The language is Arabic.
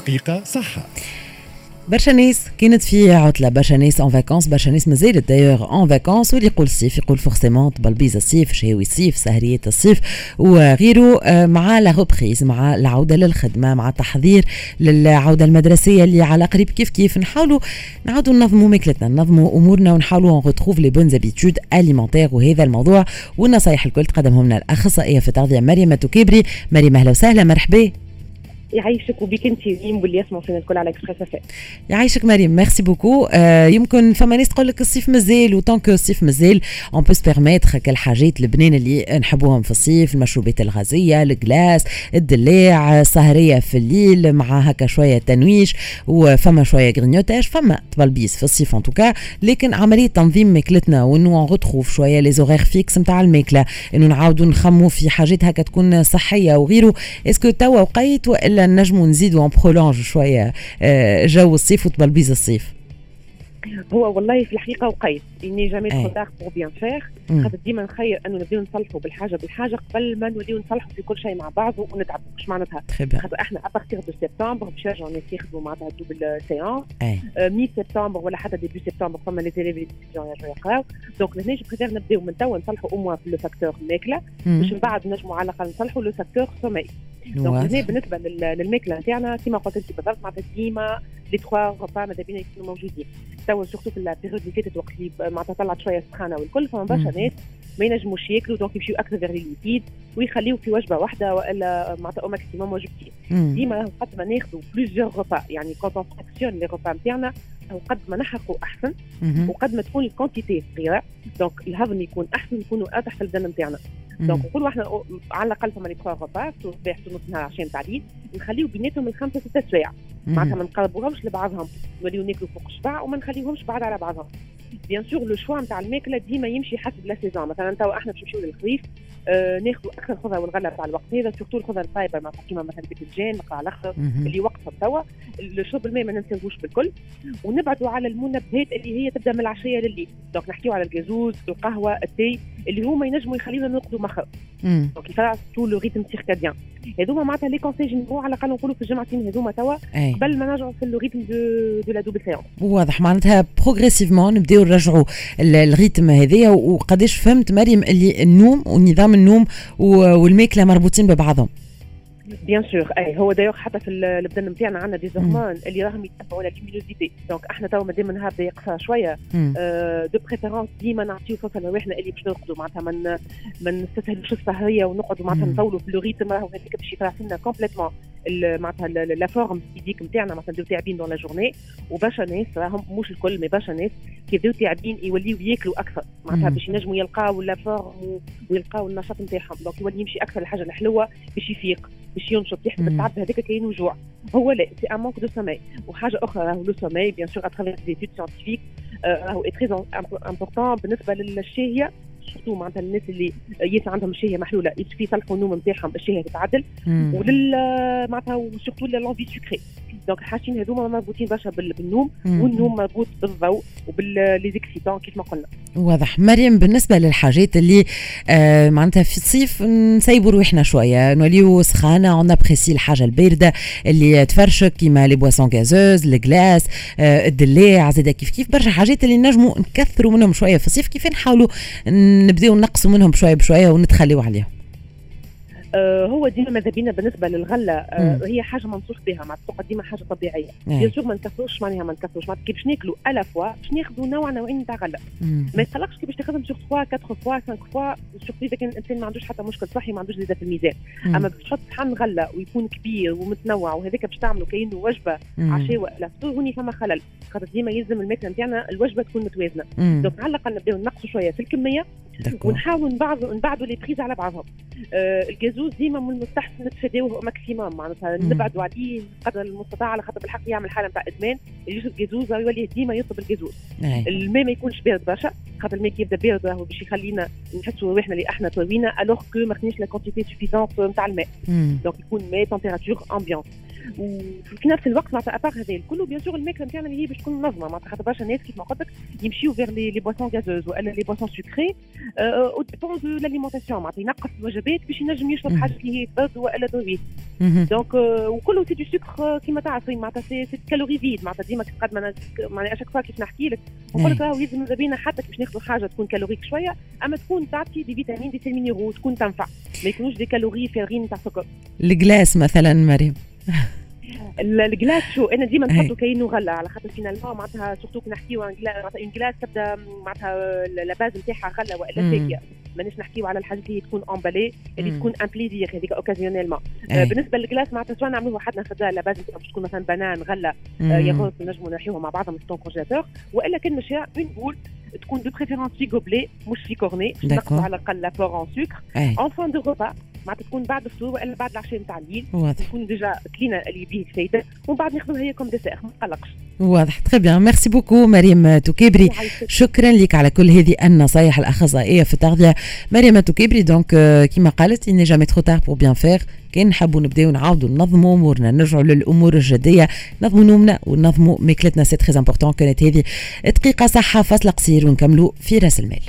دقيقة صحة. برشا ناس كانت في عطلة برشا ناس en vacances برشا ناس مازالت d'ailleurs en vacances واللي يقول الصيف يقول forcément طبلبيز الصيف شهوي الصيف سهريات الصيف وغيره آه، مع la reprise مع العودة للخدمة مع التحضير للعودة المدرسية اللي على قريب كيف كيف. نحاولوا نعاودوا ننظموا ماكلتنا ننظموا أمورنا ونحاولوا ن retrouve les bonnes habitudes alimentaires وهذا الموضوع. والنصايح الكل تقدمهم لنا الأخصائية في التغذية مريم توكبري مريم أهلا وسهلا مرحبا. يعيشك وبك انت ريم واللي يسمعوا فينا الكل على اكسبريس اف يعيشك مريم. merci beaucoup آه يمكن فما ناس تقول لك الصيف مازال و tant que الصيف مازال on peut se permettre كالحاجات البنين اللي نحبوهم في الصيف المشروبات الغازية ال glaces الدلاع السهرية في الليل مع هكا شوية تنويش وفما شوية grignotage فما طبلبيس في الصيف en tout cas لكن عملية تنظيم ماكلتنا وانه ن retrouve شوية les horaires fixes نتاع الماكلة إنه نعاودوا نخموا في حاجات هكا تكون صحية وغيره. اسكو توا وقيت والا ولا نجموا نزيدوا ان برولونج شوية آه، جو الصيف وتبلبيز الصيف. هو والله في الحقيقة وقيت. اني جامي ترو بور بيان فيغ خاطر ديما نخير أنه نبداو نصلحوا بالحاجة بالحاجة قبل ما نوليو نصلحوا في كل شيء مع بعض ونتعبوا مش معناتها؟ خاطر إحنا ابارتيغ دو سبتمبر باش يرجعوا الناس يخدموا معناتها دوبل سيونس مي سبتمبر ولا حتى ديبي سبتمبر فما لي تيليفي يرجعوا يقراو. donc هنا je préfère نبداو من توا نصلحوا أو في le facteur الماكله باش من بعد نجموا على الأقل نصلحوا le facteur sommeil donc هنا بالنسبة للماكله نتاعنا كيما قلت انت بالضبط معناتها ديما les trois repas ماذا بينا يكونوا موجودين توا surtout في ال période اللي فاتت وقت اللي معناتها طلعت شوية سخانه والكل فما برشا ناس ما ينجموش ياكلوا donc يمشيو أكثر vers les ويخليو في وجبه واحدة والا معناتها au maximum وجبتين ديما قد ما ناخذوا plusieurs repas يعني quand on fractionne les repas نتاعنا وقد ما نحرقوا احسن وقد ما تكون ال quantité صغيره donc الهضم يكون احسن يكونوا تحت البدن نتاعنا donc نقولوا إحنا على الأقل فما les trois repas الصباح نص نهار عشان تعديل نخليو بيناتهم من خمسة ستة سوايع معناتها ما نقربوهمش لبعضهم نوليو ناكلوا فوق الشبع وما نخليوهمش بعاد على بعضهم. bien sûr le choix نتاع الماكلة ديما يمشي حسب la saison مثلا توا إحنا باش نمشيو للخريف آه ناخذوا أكثر خضره والغله تاع الوقت. هذا surtout الخضره ال fibres معناتها كيما مثلا الباذنجان القرع الاخضر اللي وقتها توا. شرب الماء ما ننساوش بالكل. ونبعدوا على المنبهات اللي هي تبدأ من العشية لليل. donc نحكيو على الجازوز القهوة التي اللي هما ينجموا يخلينا نرقدوا مخر donc يفرع tout le rythme circadien هذوما معناتها les conseils généraux على الاقل نقولوا في الجمعتين هذوما توا قبل ما نرجعوا في le rythme de de la double séance واضح. معناتها progressivement نبداو نرجعوا ال rythme هذايا وقداش فهمت مريم اللي النوم ونظام النوم والماكلة مربوطين ببعضهم. bien sûr et هو d'ailleurs حتى في البدن نتاعنا عندنا des hormones اللي راهم يتبعوا la luminosité donc إحنا تو مادام النهار بدا يقصى شوية آه de préférence ديما نعطيو فرصة لروحنا اللي باش نرقدوا معناتها من ما نستسهلوش السهريه ونقعدوا معناتها نطولوا في le rythme راهو هذاك باش يفرح لنا complètement معناتها la forme physique نتاعنا معناتها نبداو تعبين dans la journée وبرشا ناس راهم مش الكل mais برشا ناس كي يبداو تعبين يوليو ياكلوا أكثر معناتها باش ينجموا يلقاو la forme ويلقاو النشاط نتاعهم donc يولي يمشي أكثر الحاجة الحلوة باش يفيق. باش ينشط يحسب التعب هذاك كاينو جوع. هو لا c'est un manque de sommeil وحاجة أخرى راهو le sommeil bien sûr à travers des études scientifiques راهو très important بالنسبة للشهية surtout معناتها الناس اللي ياسر عندهم الشهيه محلولة. يكفي يصلحوا النوم نتاعهم الشهية تتعدل. ولل معناتها و surtout l'envie sucrée donc الحاجتين هذوما مربوطين برشا بالنوم والنوم مربوط بالضوء وب les excitants كيف ما قلنا. واضح. مريم بالنسبة للحاجات اللي آه معناتها في الصيف نسيبوا روحنا شوية نوليو سخانة on apprécie الحاجة الباردة اللي تفرشك كيما les boissons gazeuses ال glace آه الدلاع زاد كيف كيف برشا حاجات اللي نجموا نكثروا منهم شوية في الصيف كيف نحاولوا نبداو نقصوا منهم بشويه بشوية ونتخليوا عليهم. هو ديما ماذا بينا بالنسبة للغلة آه هي حاجة منصوص بها مع تبقى ديما حاجة طبيعية. bien sûr ما نكثروش معناها ما نكثروش معناتها كي باش ناكلوا à la fois باش ناخذوا نوع نوعين تاع غلة. ما يتقلقش كي باش تاخذ trois fois quatre fois cinq fois surtout إذا كان الإنسان ما عندوش حتى مشكل صحي ما عندوش زيادة في الميزان. أما باش تحط صحن غلة ويكون كبير ومتنوع وهذاك باش تعملوا كانه وجبة عشاء ولا فطور هوني فما خلل. خاطر ديما يلزم الماكله نتاعنا الوجبة تكون متوازنة. donc على الاقل نبداو نقصوا شوية في الكمية ونحاولوا نبعضوا نبعدوا les prises على بعضهم. آه الجازوز ديما من المستحسن نتفاداوه maximum معناتها نبعدوا عليه قدر المستطاع على خاطر بالحق يعمل حالة نتاع إدمان. اللي يشرب جازوز يولي ديما يطلب الجازوز. الماء ما يكونش بارد برشا خاطر الماء كي يبدأ بارد راهو باش يخلينا نحسوا روحنا اللي أحنا توينا alors que ما خدناش la quantité suffisante نتاع الماء. donc يكون ماء température ambiante وفي نفس الوقت معناتها à part هذا الكل bien sûr الماكلة نتاعنا اللي هي باش تكون منظمة. معناتها خاطر برشا ناس كيف ما قلت لك يمشيو vers les boissons gazeuses ولا les boissons sucrées aux dépens de l'alimentation معناتها ينقص الوجبات باش ينجم يشرب حاجة اللي هي برد والا ضروري donc وكله c'est du sucre كيما تعرفي معناتها c'est calories vides معناتها ديما قد ما معناها à chaque fois كيف نحكي لك نقول لك راهو يلزم ماذا بينا حتى باش ناخذوا حاجة تكون calorique شوية أما تكون تعطي des vitamines des sels minéraux تكون تنفع. ما يكونوش des calories فارغين تاع سكر ال glace مثلا مريم. ال glace شو أنا ديما نحطو كاينو غله على خاطر finalement معناتها surtout كي نحكيو عن glace تبدا معناتها la base نتاعها غله والا ساقيه مانيش نحكيو على الحاجات اللي تكون emballées اللي تكون un plaisir هذيك occasionnellement آه بالنسبة لل glace معناتها سواء نعملوها حدنا خدا la base باش تكون مثلا banane غله آه ياغورت نجموا نحيوهم مع بعضهم في congélateur وإلا كان مشى une boule تكون de préférence في gobelet مش في cornet باش نقصوا على الأقل l'apport en sucre en fin de repas معناتها تكون بعد الفطور وإلا بعد العشاء نتاع الليل. واضح. تكون déjà كلينا اللي بيه فايده ومن بعد ناخذها هي comme dessert ما تقلقش. واضح. très bien merci beaucoup مريم توكيبري شكرا لك على كل هذه النصائح الأخصائية في التغذية. مريم توكيبري donc كيما قالت il n'est jamais trop tard pour bien faire كان نحبوا نبداو نعاودوا ننظموا أمورنا نرجعوا للأمور الجدية. نظموا نومنا وننظموا ماكلتنا. c'est très important كانت هذه دقيقة صحة فاصلة قصير ونكملوا في رأس المال.